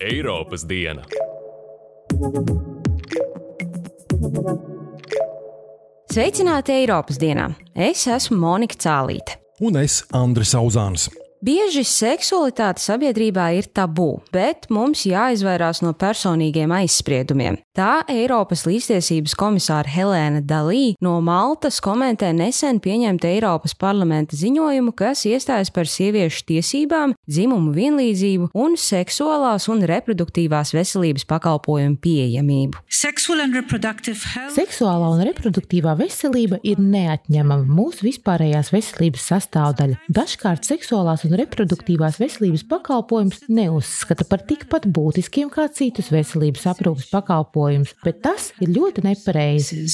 Eiropas diena. Sveicināti Eiropas dienā! Es esmu Monika Cālīte. Un es, Andris Auzāns. Bieži seksualitāte sabiedrībā ir tabū, bet mums jāizvairās no personīgiem aizspriedumiem. Tā Eiropas līdztiesības komisāra Helēna Dalī no Maltas komentē nesen pieņemta Eiropas parlamenta ziņojumu, kas iestājas par sieviešu tiesībām, dzimumu vienlīdzību un seksuālās un reproduktīvās veselības pakalpojumu pieejamību. Seksuālā un reproduktīvā veselība ir neatņemama mūsu vispārējās veselības sastāvdaļa. Dažkārt seksuālās un reproduktīvās veselības pakalpojumus neuzskata par tikpat būtiskiem kā citus veselības aprūpas pakalpojumus, bet tas ir ļoti nepareizi.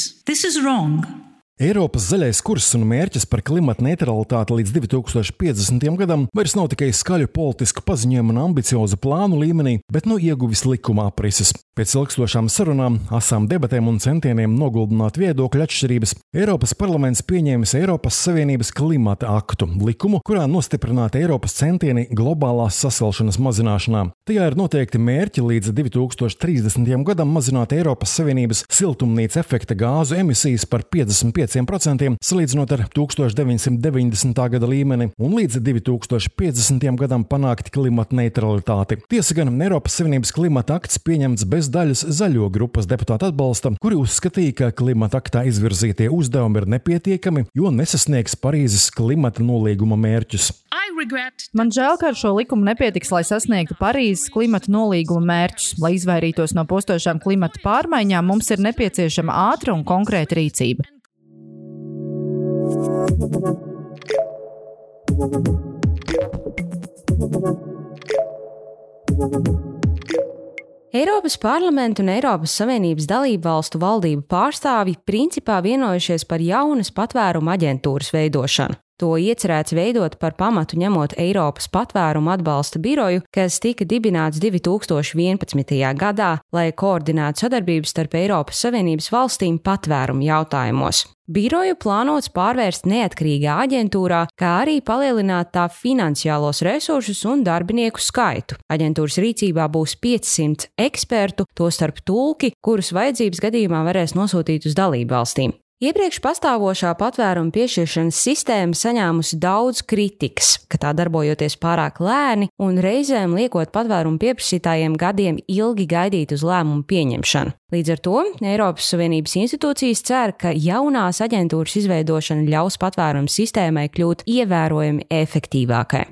Eiropas zaļais kurs un mērķis par klimata neutralitāti līdz 2050. gadam vairs nav tikai skaļu politisku paziņojumu un ambiciozu plānu līmenī, bet no ieguvis likuma aprises. Pēc ilgstošām sarunām, asām debatēm un centieniem noguldināt viedokļu atšķirības, Eiropas parlaments pieņēmis Eiropas Savienības klimata aktu likumu, kurā nostiprināta Eiropas centieni globālās sasilšanas mazināšanā. Tajā ir noteikti mērķi līdz 2030. gadam mazināt Eiropas Savienības siltumnīca efekta gāzu emisijas par 55 5% salīdzinot ar 1990. gada līmeni un līdz 2050. gadam panākt klimata neutralitāti. Tiesa gan Eiropas Savienības klimata akts pieņemts bez daļas zaļo grupas deputātu atbalsta, kuri uzskatīja, ka klimata aktā izvirzītie uzdevumi ir nepietiekami, jo nesasniegs Parīzes klimata nolīguma mērķus. Man žēl, ka ar šo likumu nepietiks, lai sasniegtu Parīzes klimata nolīguma mērķus. Lai izvairītos no postošām klimata pārmaiņām, mums ir nepieciešama ātra un konkrēta rīcība. Eiropas parlamenta un Eiropas Savienības dalību valstu valdību pārstāvji principā vienojušies par jaunas patvērumu aģentūras veidošanu. To iecerēts veidot par pamatu ņemot Eiropas patvērumu atbalsta biroju, kas tika dibināts 2011. gadā, lai koordinētu sadarbību starp Eiropas Savienības valstīm patvērumu jautājumos. Biroju plānots pārvērst neatkarīgā aģentūrā, kā arī palielināt tā finansiālos resursus un darbinieku skaitu. Aģentūras rīcībā būs 500 ekspertu, tostarp tulki, kurus vajadzības gadījumā varēs nosūtīt uz dalību valstīm. Iepriekš pastāvošā patvēruma piešķiršanas sistēma saņēmusi daudz kritikas, ka tā darbojoties pārāk lēni un reizēm liekot patvērumu pieprasītājiem gadiem ilgi gaidīt uz lēmumu pieņemšanu. Līdz ar to Eiropas Savienības institūcijas cer, ka jaunās aģentūras izveidošana ļaus patvērumu sistēmai kļūt ievērojami efektīvākai.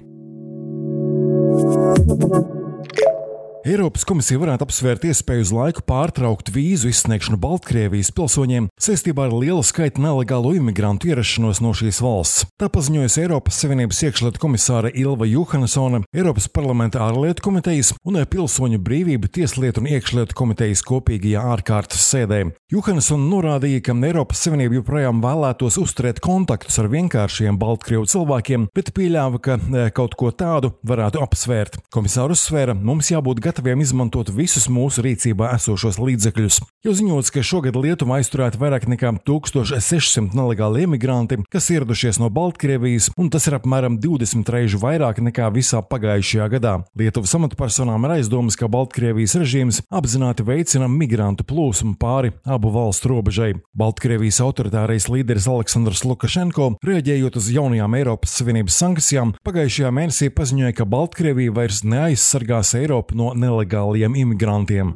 Eiropas komisija varētu apsvērt iespēju uz laiku pārtraukt vīzu izsniegšanu Baltkrievijas pilsoņiem saistībā ar lielu skaitu nelegālo imigrantu ierašanos no šīs valsts. Tā paziņojusi Eiropas Savienības iekšlietu komisāra Ilva Johansone, Eiropas parlamenta ārlietu komitejas un pilsoņu brīvību tieslietu un iekšlietu komitejas kopīgajā ārkārtas sēdē. Johansone norādīja, ka Eiropas Savienība joprojām vēlētos uzturēt kontaktus ar vienkāršiem Baltkrievu cilvēkiem, bet pieļāva, ka eh, kaut ko tādu varētu apsvērt. Komisārs uzsvēra, mums jābūt gataviem izmantot visus mūsu rīcībā esošos līdzekļus. Jau ziņots, ka šogad Lietuvā aizturēti vairāk nekā 1600 nelegāli imigranti, kas ieradušies no Baltkrievijas, un tas ir apmēram 20 reižu vairāk nekā visā pagājušajā gadā. Lietuvas amatpersonām ir aizdomas, ka Baltkrievijas režīms apzināti veicina migrantu plūsmu pāri abu valstu robežai. Baltkrievijas autoritārais līderis Aleksandrs Lukašenko, reaģējot uz jaunajām Eiropas Savienības sankcijām, pagājušajā mēnesī paziņoja, ka Baltkrievija vairs neaizsargās Eiropu no nelegāliem imigrantiem.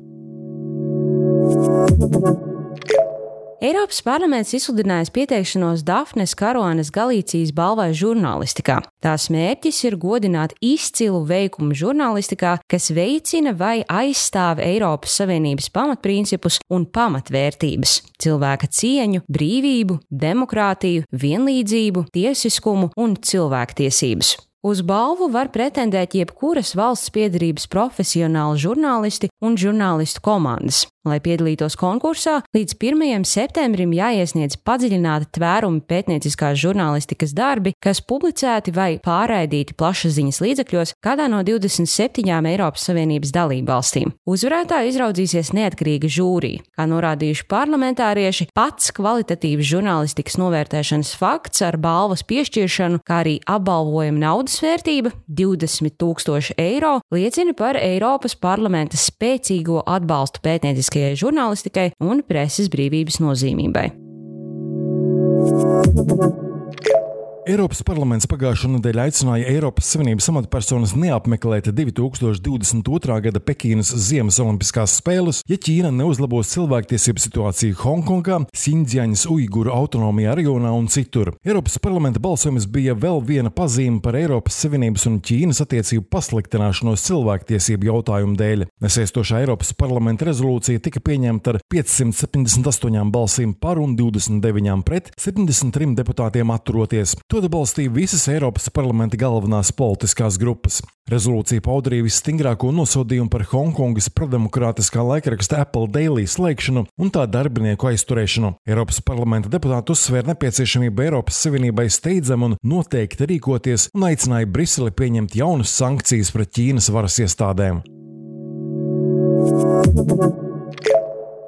Eiropas parlaments izsludinājis pieteikšanos Dafnes Karonas Galīcijas balvai žurnālistikā. Tās mērķis ir godināt izcilu veikumu žurnālistikā, kas veicina vai aizstāv Eiropas Savienības pamatprincipus un pamatvērtības - cilvēka cieņu, brīvību, demokrātiju, vienlīdzību, tiesiskumu un cilvēktiesības. Uz balvu var pretendēt jebkuras valsts piedarības profesionāli žurnālisti un žurnālistu komandas. Lai piedalītos konkursā, līdz 1. septembrim jāiesniedz padziļināta tvēruma pētnieciskās žurnālistikas darbi, kas publicēti vai pārraidīti plašsaziņas līdzekļos kādā no 27 Eiropas Savienības dalībvalstīm. Uzvarētāju izraudzīsies neatkarīga žūrija. Kā norādījuši parlamentārieši, pats kvalitatīvs žurnālistikas novērtēšanas fakts ar balvas piešķiršanu, kā arī apbalvojuma naudas naudas vērtība - 20 tūkstoši eiro - liecina par Eiropas parlamenta spēcīgo atbalstu pētnieciskajai žurnālistikai un preses brīvības nozīmībai. Eiropas parlaments pagājušo nedēļu aicināja Eiropas Savienības amatpersonas neapmeklēt 2022. gada Pekinas Ziemas Olimpiskās spēles, ja Ķīna neuzlabos cilvēktiesību situāciju Hongkongā, Sindzjaņas Uiguru autonomijā reģionā un citur. Eiropas parlamenta balsojums bija vēl viena pazīme par Eiropas Savienības un Ķīnas attiecību pasliktināšanos cilvēktiesību jautājumu dēļ. Nesaistošā Eiropas parlamenta rezolūcija tika pieņemta ar 578 balsīm par un 29 pret, 73 deputātiem atturoties. To atbalstīja visas Eiropas parlamenta galvenās politiskās grupas. Rezolūcija pauda arī visstingrāko nosodījumu par Hongkongas prodemokrātiskā laikraksta Apple Daily slēgšanu un tā darbinieku aizturēšanu. Eiropas parlamenta deputāti uzsvēra nepieciešamību Eiropas Savienībai steidzam un noteikti rīkoties un aicināja Briseli pieņemt jaunas sankcijas pret Ķīnas varas iestādēm.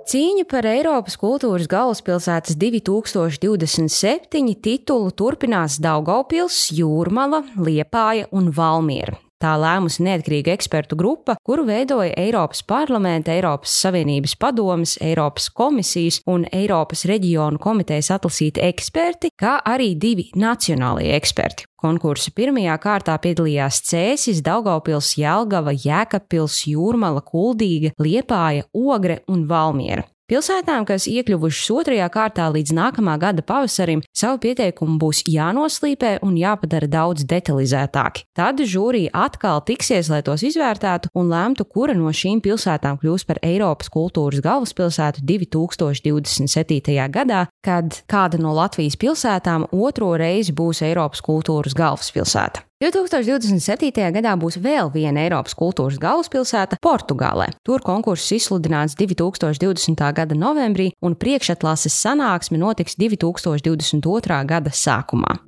Cīņa par Eiropas kultūras galvaspilsētas 2027 titulu turpinās Daugaupils, Jūrmala, Liepāja un Valmiera. Tā lēmusi neatkarīga ekspertu grupa, kuru veidoja Eiropas parlamenta, Eiropas Savienības padomes, Eiropas komisijas un Eiropas reģionu komitejas atlasīti eksperti, kā arī divi nacionālie eksperti. Konkursa pirmajā kārtā piedalījās Cēsis, Daugaupils, Jelgava, Jēkabpils, Jūrmala, Kuldīga, Liepāja, Ogre un Valmiera. Pilsētām, kas iekļuvušas otrajā kārtā līdz nākamā gada pavasarim, savu pieteikumu būs jānoslīpē un jāpadara daudz detalizētāki. Tad žūrija atkal tiksies, lai tos izvērtētu un lemtu, kura no šīm pilsētām kļūs par Eiropas kultūras galvaspilsētu 2027. gadā, kad kāda no Latvijas pilsētām otro reizi būs Eiropas kultūras galvaspilsēta. 2027. gadā būs vēl viena Eiropas kultūras galvaspilsēta - Portugālē. Tur konkurss izsludināts 2020. gada novembrī, un priekšatlases sanāksme notiks 2022. gada sākumā.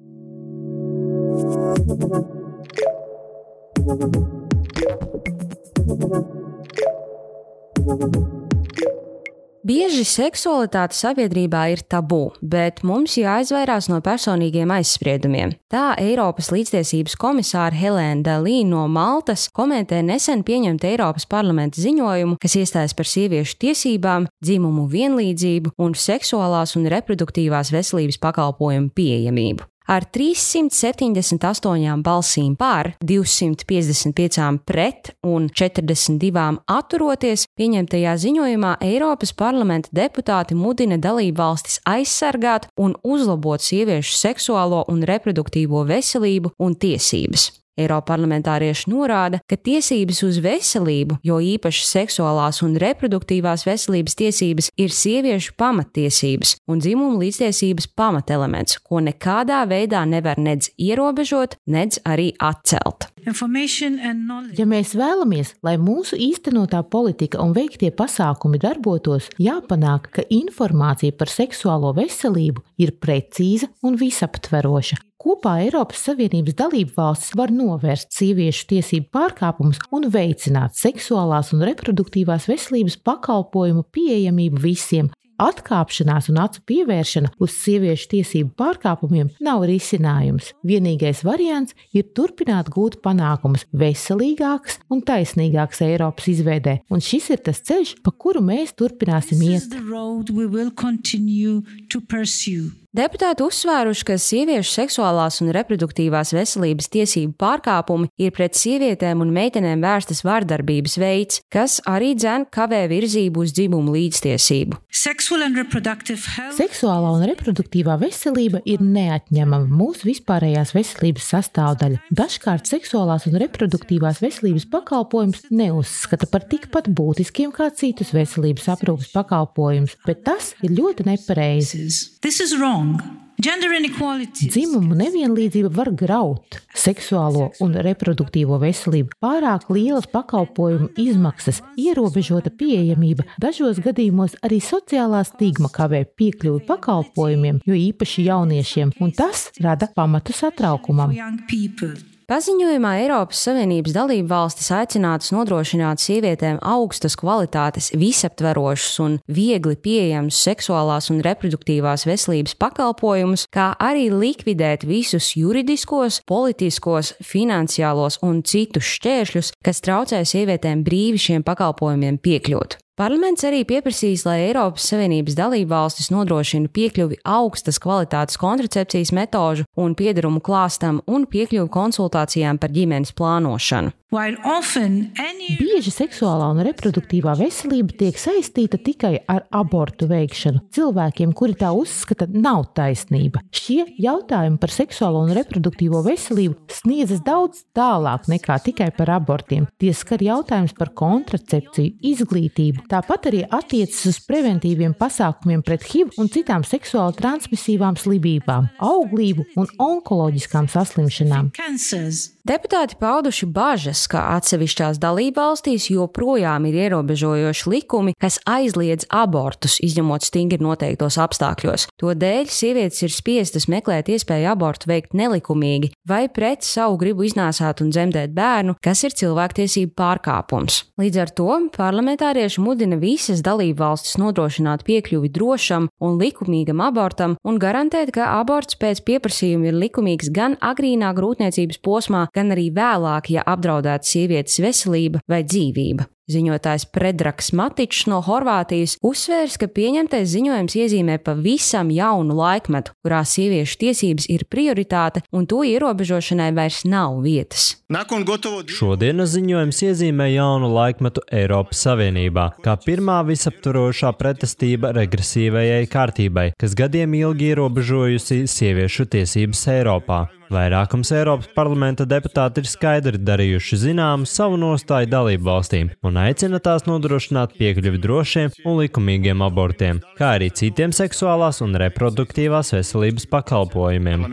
Bieži seksualitāte sabiedrībā ir tabū, bet mums jāizvairās no personīgiem aizspriedumiem. Tā Eiropas līdztiesības komisāra Helēna Dalī no Maltas komentē nesen pieņemtu Eiropas parlamenta ziņojumu, kas iestājas par sieviešu tiesībām, dzimumu vienlīdzību un seksuālās un reproduktīvās veselības pakalpojumu pieejamību. Ar 378 balsīm par, 255 pret un 42 atturoties, pieņemtajā ziņojumā Eiropas parlamenta deputāti mudina dalību valstis aizsargāt un uzlabot sieviešu seksuālo un reproduktīvo veselību un tiesības. Eiroparlamentārieši norāda, ka tiesības uz veselību, jo īpaši seksuālās un reproduktīvās veselības tiesības, ir sieviešu pamatiesības un dzimumu līdztiesības pamatelements, ko nekādā veidā nevar nedz ierobežot, nedz arī atcelt. Ja mēs vēlamies, lai mūsu īstenotā politika un veiktie pasākumi darbotos, jāpanāk, ka informācija par seksuālo veselību ir precīza un visaptveroša. Kopā Eiropas Savienības dalību valstis var novērst sieviešu tiesību pārkāpumus un veicināt seksuālās un reproduktīvās veselības pakalpojumu pieejamību visiem, Atkāpšanās un acu pievēršana uz sieviešu tiesību pārkāpumiem nav risinājums. Vienīgais variants ir turpināt gūt panākumus veselīgākas un taisnīgākas Eiropas izveidē, un šis ir tas ceļš, pa kuru mēs turpināsim iet. Deputāti uzsvēruši, ka sieviešu seksuālās un reproduktīvās veselības tiesību pārkāpumi ir pret sievietēm un meitenēm vērstas vardarbības veids, kas arī dzēn kavē virzību uz dzimumu līdztiesību. Seksuālā un reproduktīvā veselība ir neatņemama mūsu vispārējās veselības sastāvdaļa. Dažkārt seksuālās un reproduktīvās veselības pakalpojumus neuzskata par tikpat būtiskiem kā citus veselības aprūpas pakalpojumus, bet tas ir ļoti nepareizi. Dzimumu nevienlīdzība var graut seksuālo un reproduktīvo veselību. Pārāk lielas pakalpojumu izmaksas, ierobežota pieejamība, dažos gadījumos arī sociālā stigma kavē piekļuvi pakalpojumiem, jo īpaši jauniešiem, un tas rada pamatu satraukumam. Paziņojumā Eiropas Savienības dalību valstis aicinātas nodrošināt sievietēm augstas kvalitātes, visaptverošus un viegli pieejamus seksuālās un reproduktīvās veselības pakalpojumus, kā arī likvidēt visus juridiskos, politiskos, finansiālos un citus šķēršļus, kas traucē sievietēm brīvi šiem pakalpojumiem piekļūt. Parlaments arī pieprasīs, lai Eiropas Savienības dalībvalstis nodrošina piekļuvi augstas kvalitātes kontracepcijas metožu un piedarumu klāstam un piekļuvi konsultācijām par ģimenes plānošanu. Bieži seksuālā un reproduktīvā veselība tiek saistīta tikai ar abortu veikšanu. Cilvēkiem, kuri tā uzskata, nav taisnība. Šie jautājumi par seksuālo un reproduktīvo veselību sniedzas daudz tālāk nekā tikai par abortiem. Tie skar jautājumus par kontracepciju, izglītību, tāpat arī attiecas uz preventīviem pasākumiem pret HIV un citām seksuāli transmisīvām slimībām, auglību un onkoloģiskām saslimšanām. Cancers. Deputāti pauduši bažas, ka atsevišķās dalībvalstīs joprojām ir ierobežojoši likumi, kas aizliedz abortus, izņemot stingri noteiktos apstākļos. To dēļ sievietes ir spiestas meklēt iespēju abortu veikt nelikumīgi vai pret savu gribu iznāsāt un dzemdēt bērnu, kas ir cilvēktiesību pārkāpums. Līdz ar to parlamentārieši mudina visas dalībvalstis nodrošināt piekļuvi drošam un likumīgam abortam un garantēt, ka aborts pēc pieprasījuma ir likumīgs gan agrīnā grūtniecības posmā, gan arī vēlāk, ja apdraudēta sievietes veselība vai dzīvība. Ziņotājs Predraks Matičs no Horvātijas uzsvērs, ka pieņemtais ziņojums iezīmē pavisam jaunu laikmetu, kurā sieviešu tiesības ir prioritāte un to ierobežošanai vairs nav vietas. Šodienas ziņojums iezīmē jaunu laikmetu Eiropas Savienībā, kā pirmā visaptvarošā pretestība regresīvajai kārtībai, kas gadiem ilgi ierobežojusi sieviešu tiesības Eiropā. Vairākums Eiropas parlamenta deputāti ir skaidri darījuši zinām savu nostāju dalību valstīm un aicina tās nodrošināt piekļuvi drošiem un likumīgiem abortiem, kā arī citiem seksuālās un reproduktīvās veselības pakalpojumiem.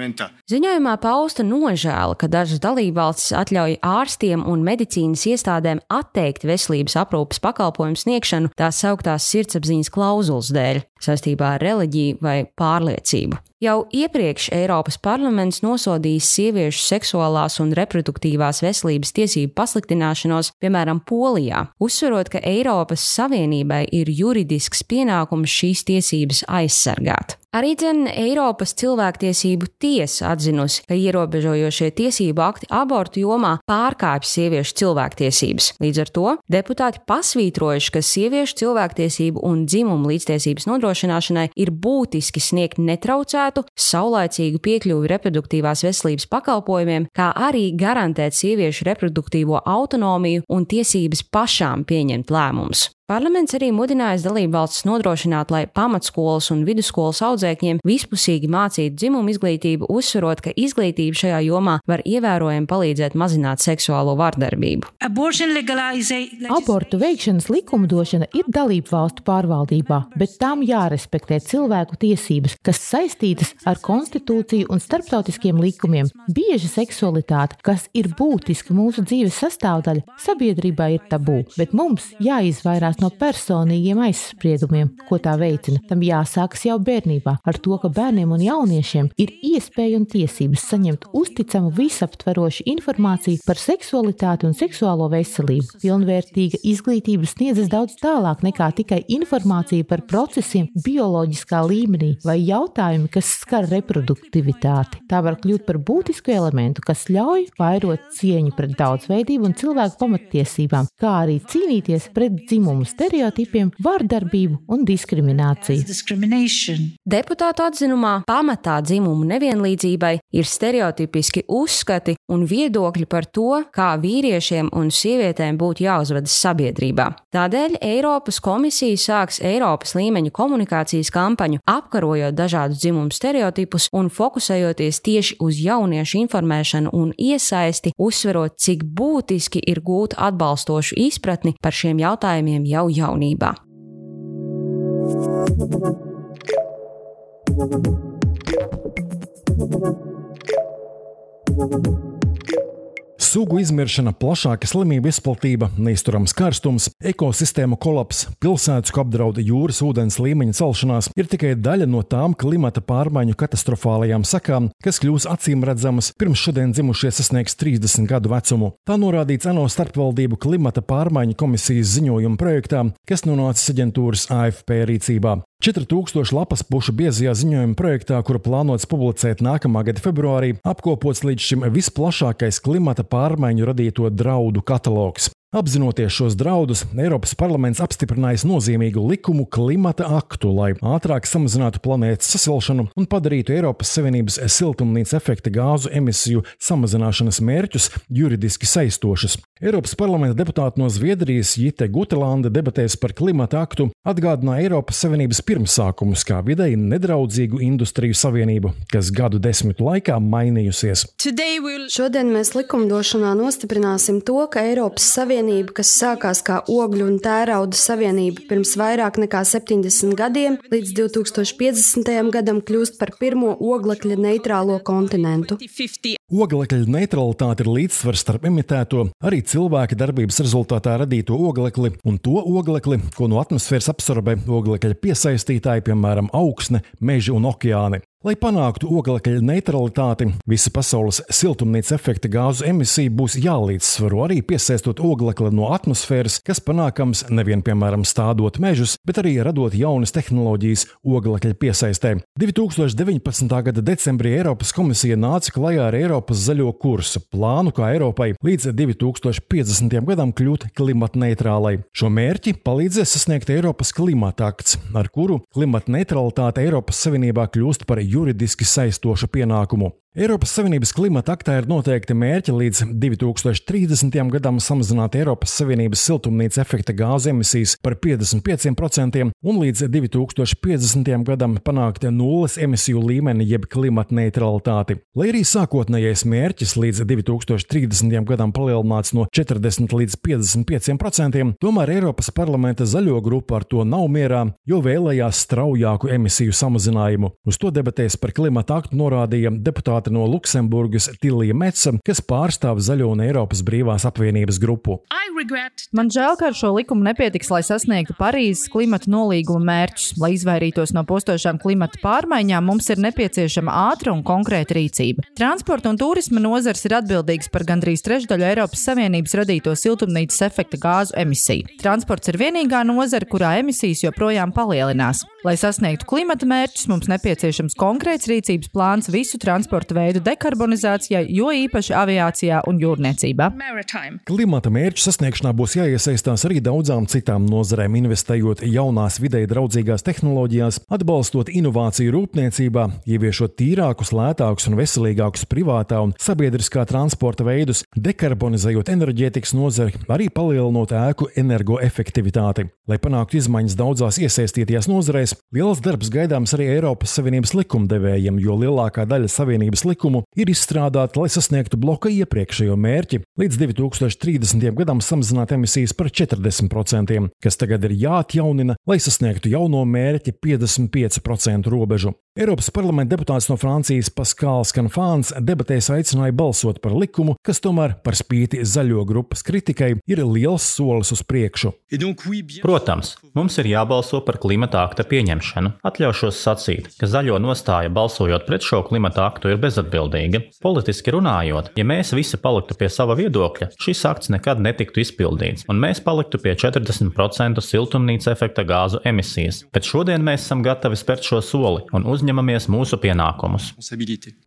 Ziņojumā pausta nožēla, ka dažas dalībvalstis atļauj ārstiem un medicīnas iestādēm atteikt veselības aprūpas pakalpojumu sniegšanu tās sauktās sirdsapziņas klauzulas dēļ saistībā ar reliģiju vai pārliecību. Jau iepriekš Eiropas parlaments nosodījis sieviešu seksuālās un reproduktīvās veselības tiesību pasliktināšanos, piemēram, Polijā, uzsverot, ka Eiropas Savienībai ir juridisks pienākums šīs tiesības aizsargāt. Arī dzen Eiropas cilvēktiesību tiesa atzinusi, ka ierobežojošie tiesību akti abortu jomā pārkāpj sieviešu cilvēktiesības. Līdz ar to deputāti pasvītrojuši, ka sieviešu cilvēktiesību un dzimumu līdztiesības nodrošināšanai ir būtiski sniegt netraucētu, saulaicīgu piekļuvi reproduktīvās veselības pakalpojumiem, kā arī garantēt sieviešu reproduktīvo autonomiju un tiesības pašām pieņemt lēmumus. Parlaments arī mudinājis dalībvalstis nodrošināt, lai pamatskolas un vidusskolas audzēkņiem vispusīgi mācītu dzimumu izglītību, uzsverot, ka izglītība šajā jomā var ievērojami palīdzēt mazināt seksuālo vardarbību. Abortu veikšanas likumdošana ir dalību valstu pārvaldībā, bet tām jārespektē cilvēku tiesības, kas saistītas ar konstitūciju un starptautiskiem likumiem. Bieži seksualitāte, kas ir būtiska mūsu dzīves sastāvdaļa, sabiedrībā ir tabū, bet mums jāizvairās izvairās no personīgiem aizspriedumiem, ko tā veicina. Tam jāsākas jau bērnībā ar to, ka bērniem un jauniešiem ir iespēja un tiesības saņemt uzticamu, visaptverošu informāciju par seksualitāti un seksuālo veselību. Pilnvērtīga izglītība sniedzas daudz tālāk nekā tikai informācija par procesiem bioloģiskā līmenī vai jautājumi, kas skar reproduktivitāti. Tā var kļūt par būtisku elementu, kas ļauj vairot cieņu pret daudzveidību un cilvēku pamatiesībām, kā arī cīnīties pret dzimumu dzimumu stereotipiem, vardarbību un diskrimināciju. Deputātu atzinumā pamatā dzimumu nevienlīdzībai ir stereotipiski uzskati un viedokļi par to, kā vīriešiem un sievietēm būtu jāuzvedas sabiedrībā. Tādēļ Eiropas komisija sāks Eiropas līmeņa komunikācijas kampaņu, apkarojot dažādus dzimumu stereotipus un fokusējoties tieši uz jauniešu informēšanu un iesaisti, uzsverot, cik būtiski ir gūt atbalstošu izpratni par šiem jautājumiem jau jaunībā. Sugu izmiršana, plašāka slimību izplatība, neizturams karstums, ekosistēmu kolaps, pilsētas, ko apdraud jūras ūdens līmeņa celšanās, ir tikai daļa no tām klimata pārmaiņu katastrofālajām sakām, kas kļūs acīm redzamas pirms šodien dzimušie sasniegs 30 gadu vecumu. Tā norādīts ANO starpvaldību klimata pārmaiņu komisijas ziņojuma projektā, kas nonācis aģentūras AFP rīcībā. 4000 lapas pušu biezajā ziņojuma projektā, kuru plānots publicēt nākamā gada februārī, apkopots līdz šim visplašākais klimata pārmaiņu radīto draudu katalogs. Apzinoties šos draudus, Eiropas parlaments apstiprinājis nozīmīgu likumu klimata aktu, lai ātrāk samazinātu planētas sasilšanu un padarītu Eiropas Savienības siltumnīca efekta gāzu emisiju samazināšanas mērķus juridiski saistošus. Eiropas parlamenta deputāti no Zviedrijas Jite Gutelanda debatēs par klimata aktu atgādināja Eiropas Savienības pirmsākumus kā vidēji nedraudzīgu industriju savienību, kas gadu desmitu laikā mainījusies. Šodien mēs likumdošanā nostiprināsim to, ka Eiropas Savienība savienība, kas sākās kā ogļu un tērauda savienība pirms vairāk nekā 70 gadiem, līdz 2050. gadam kļūst par pirmo oglekļa neitrālo kontinentu. Oglekļa neutralitāte ir līdzsvars starp emitēto, arī cilvēka darbības rezultātā radīto oglekli un to oglekli, ko no atmosfēras absorbē oglekļa piesaistītāji, piemēram, augsne, meži un okeāni. Lai panāktu oglekļa neutralitāti, visa pasaules siltumnīca efekta gāzu emisija būs jālīdzsvaro arī piesaistot oglekli no atmosfēras, kas panākams nevien piemēram stādot mežus, bet arī radot jaunas tehnoloģijas oglekļa piesaistē. 2019. gada decembrī Eiropas komisija nāca klajā ar Eiropas zaļo kursu plānu, kā Eiropai līdz 2050. gadam kļūt klimata neitrālai. Šo mērķi palīdzēs sasniegt Eiropas klimata akts, ar kuru klimata neutralitāte Eiropas Savienībā kļūst par juridiski saistošu pienākumu. Eiropas Savienības klimata aktā ir noteikti mērķi līdz 2030. gadam samazināt Eiropas Savienības siltumnīca efekta gāzu emisijas par 55% un līdz 2050. gadam panākt nulles emisiju līmeni jeb klimata neutralitāti. Lai arī sākotnējais mērķis līdz 2030. gadam palielināts no 40 līdz 55%, tomēr Eiropas parlamenta zaļo grupa ar to nav mierā, jo vēlējās straujāku emisiju samazinājumu. Uz to debatēs par klimata aktu norādīja deputāti deputāte no Luksemburgas Tilija Metsa, kas pārstāv Zaļo un Eiropas brīvās apvienības grupu. Man žēl, ka ar šo likumu nepietiks, lai sasniegtu Parīzes klimata nolīguma mērķus. Lai izvairītos no postošām klimata pārmaiņām, mums ir nepieciešama ātra un konkrēta rīcība. Transporta un turisma nozars ir atbildīgs par gandrīz trešdaļu Eiropas Savienības radīto siltumnīcas efekta gāzu emisiju. Transports ir vienīgā nozara, kurā emisijas joprojām palielinās. Lai sasniegtu klimata mērķus, mums nepieciešams konkrēts rīcības plāns visu transporta veidu dekarbonizācijai, jo īpaši aviācijā un jūrniecībā. Klimata mērķu sasniegšanā būs jāiesaistās arī daudzām citām nozarēm, investējot jaunās videi draudzīgās tehnoloģijās, atbalstot inovāciju rūpniecībā, ieviešot tīrākus, lētākus un veselīgākus privātā un sabiedriskā transporta veidus, dekarbonizējot enerģētikas nozari, arī palielinot ēku energoefektivitāti. Lai panāktu izmaiņas daudzās iesaistītajās nozarēs, liels darbs gaidāms arī Eiropas Savienības likumdevējiem, jo lielākā daļa Savienības likumu ir izstrādāta, lai sasniegtu bloka iepriekšējo mērķi līdz 2030. gadam samazināt emisijas par 40%, kas tagad ir jāatjaunina, lai sasniegtu jauno mērķi 55% robežu. Eiropas parlamenta deputāts no Francijas Paskāls Kanfāns debatēs aicināja balsot par likumu, kas tomēr par spīti zaļo grupas kritikai ir liels solis uz priekšu. Protams, mums ir jābalso par klimata akta pieņemšanu. Atļaušos sacīt, ka zaļo nostāja balsojot pret šo klimata aktu ir bezatbildīga. Politiski runājot, ja mēs visi paliktu pie sava viedokļa, šis akts nekad netiktu izpildīts, un mēs paliktu pie 40% siltumnīca efekta gāzu emisijas. Bet šodien mēs esam gatavi spērt šo soli un uzņemamies mūsu pienākumus.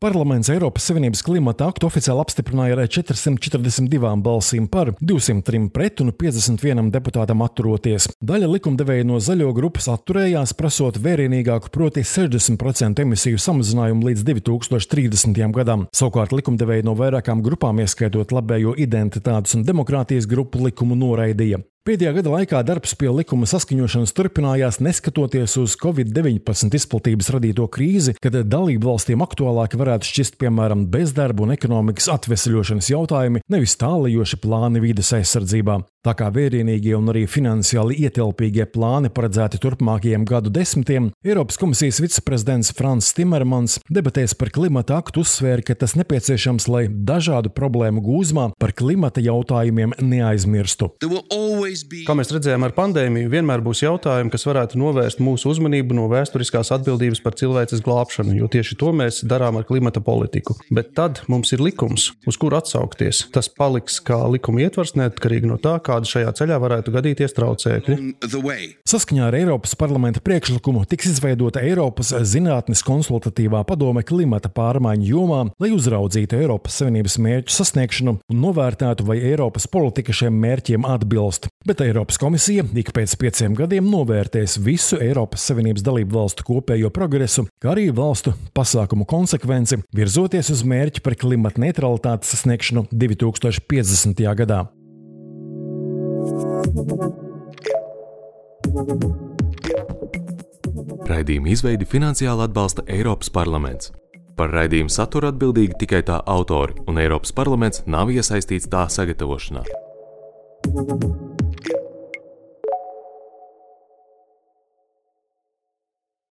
Parlaments Eiropas Savienības klimata aktu oficiāli apstiprināja ar 442 balsīm par, 203 pret un 51 deputātam atturoties. Daļa likumdevēja no zaļo grupas atturējās, prasot vērienīgāku, proti 60% emisiju samazinājumu līdz 2030. Gadam. Savukārt likumdevēja no vairākām grupām, ieskaitot labējo identitātes un demokrātijas grupu likumu, noraidīja. Pēdējā gada laikā darbs pie likuma saskaņošanas turpinājās neskatoties uz Covid-19 izplatības radīto krīzi, kad dalību valstīm aktuālāki varētu šķist piemēram bezdarba un ekonomikas atvesļošanas jautājumi, nevis tālajoši plāni vides aizsardzībā. Tā kā vērienīgie un arī finansiāli ietilpīgie plāni paredzēti turpmākajiem gadu desmitiem, Eiropas komisijas viceprezidents Frans Timermans debatēs par klimata aktu uzsvēra, ka tas nepieciešams, lai dažādu problēmu gūzmā par klimata jautājumiem neaizmirstu. Kā mēs redzējām ar pandēmiju, vienmēr būs jautājumi, kas varētu novērst mūsu uzmanību no vēsturiskās atbildības par cilvēces glābšanu, jo tieši to mēs darām ar klimata politiku. Bet tad mums ir likums, uz kuru atsaukties. Tas paliks kā likuma ietvars, neatkarīgi no tā, kāda šajā ceļā varētu gadīties traucēkļi. Saskaņā ar Eiropas parlamenta priekšlikumu tiks izveidota Eiropas zinātnes konsultatīvā padome klimata pārmaiņu jomā, lai uzraudzītu Eiropas Savienības mērķu sasniegšanu un novērtētu, vai Eiropas politika šiem mērķiem atbilst bet Eiropas komisija ik pēc pieciem gadiem novērtēs visu Eiropas Savienības dalību valstu kopējo progresu, kā arī valstu pasākumu konsekvenci, virzoties uz mērķi par klimata neutralitātes sasniegšanu 2050. gadā. Raidījuma izveidi finansiāli atbalsta Eiropas parlaments. Par raidījumu saturu atbildīgi tikai tā autori, un Eiropas parlaments nav iesaistīts tā sagatavošanā. thank you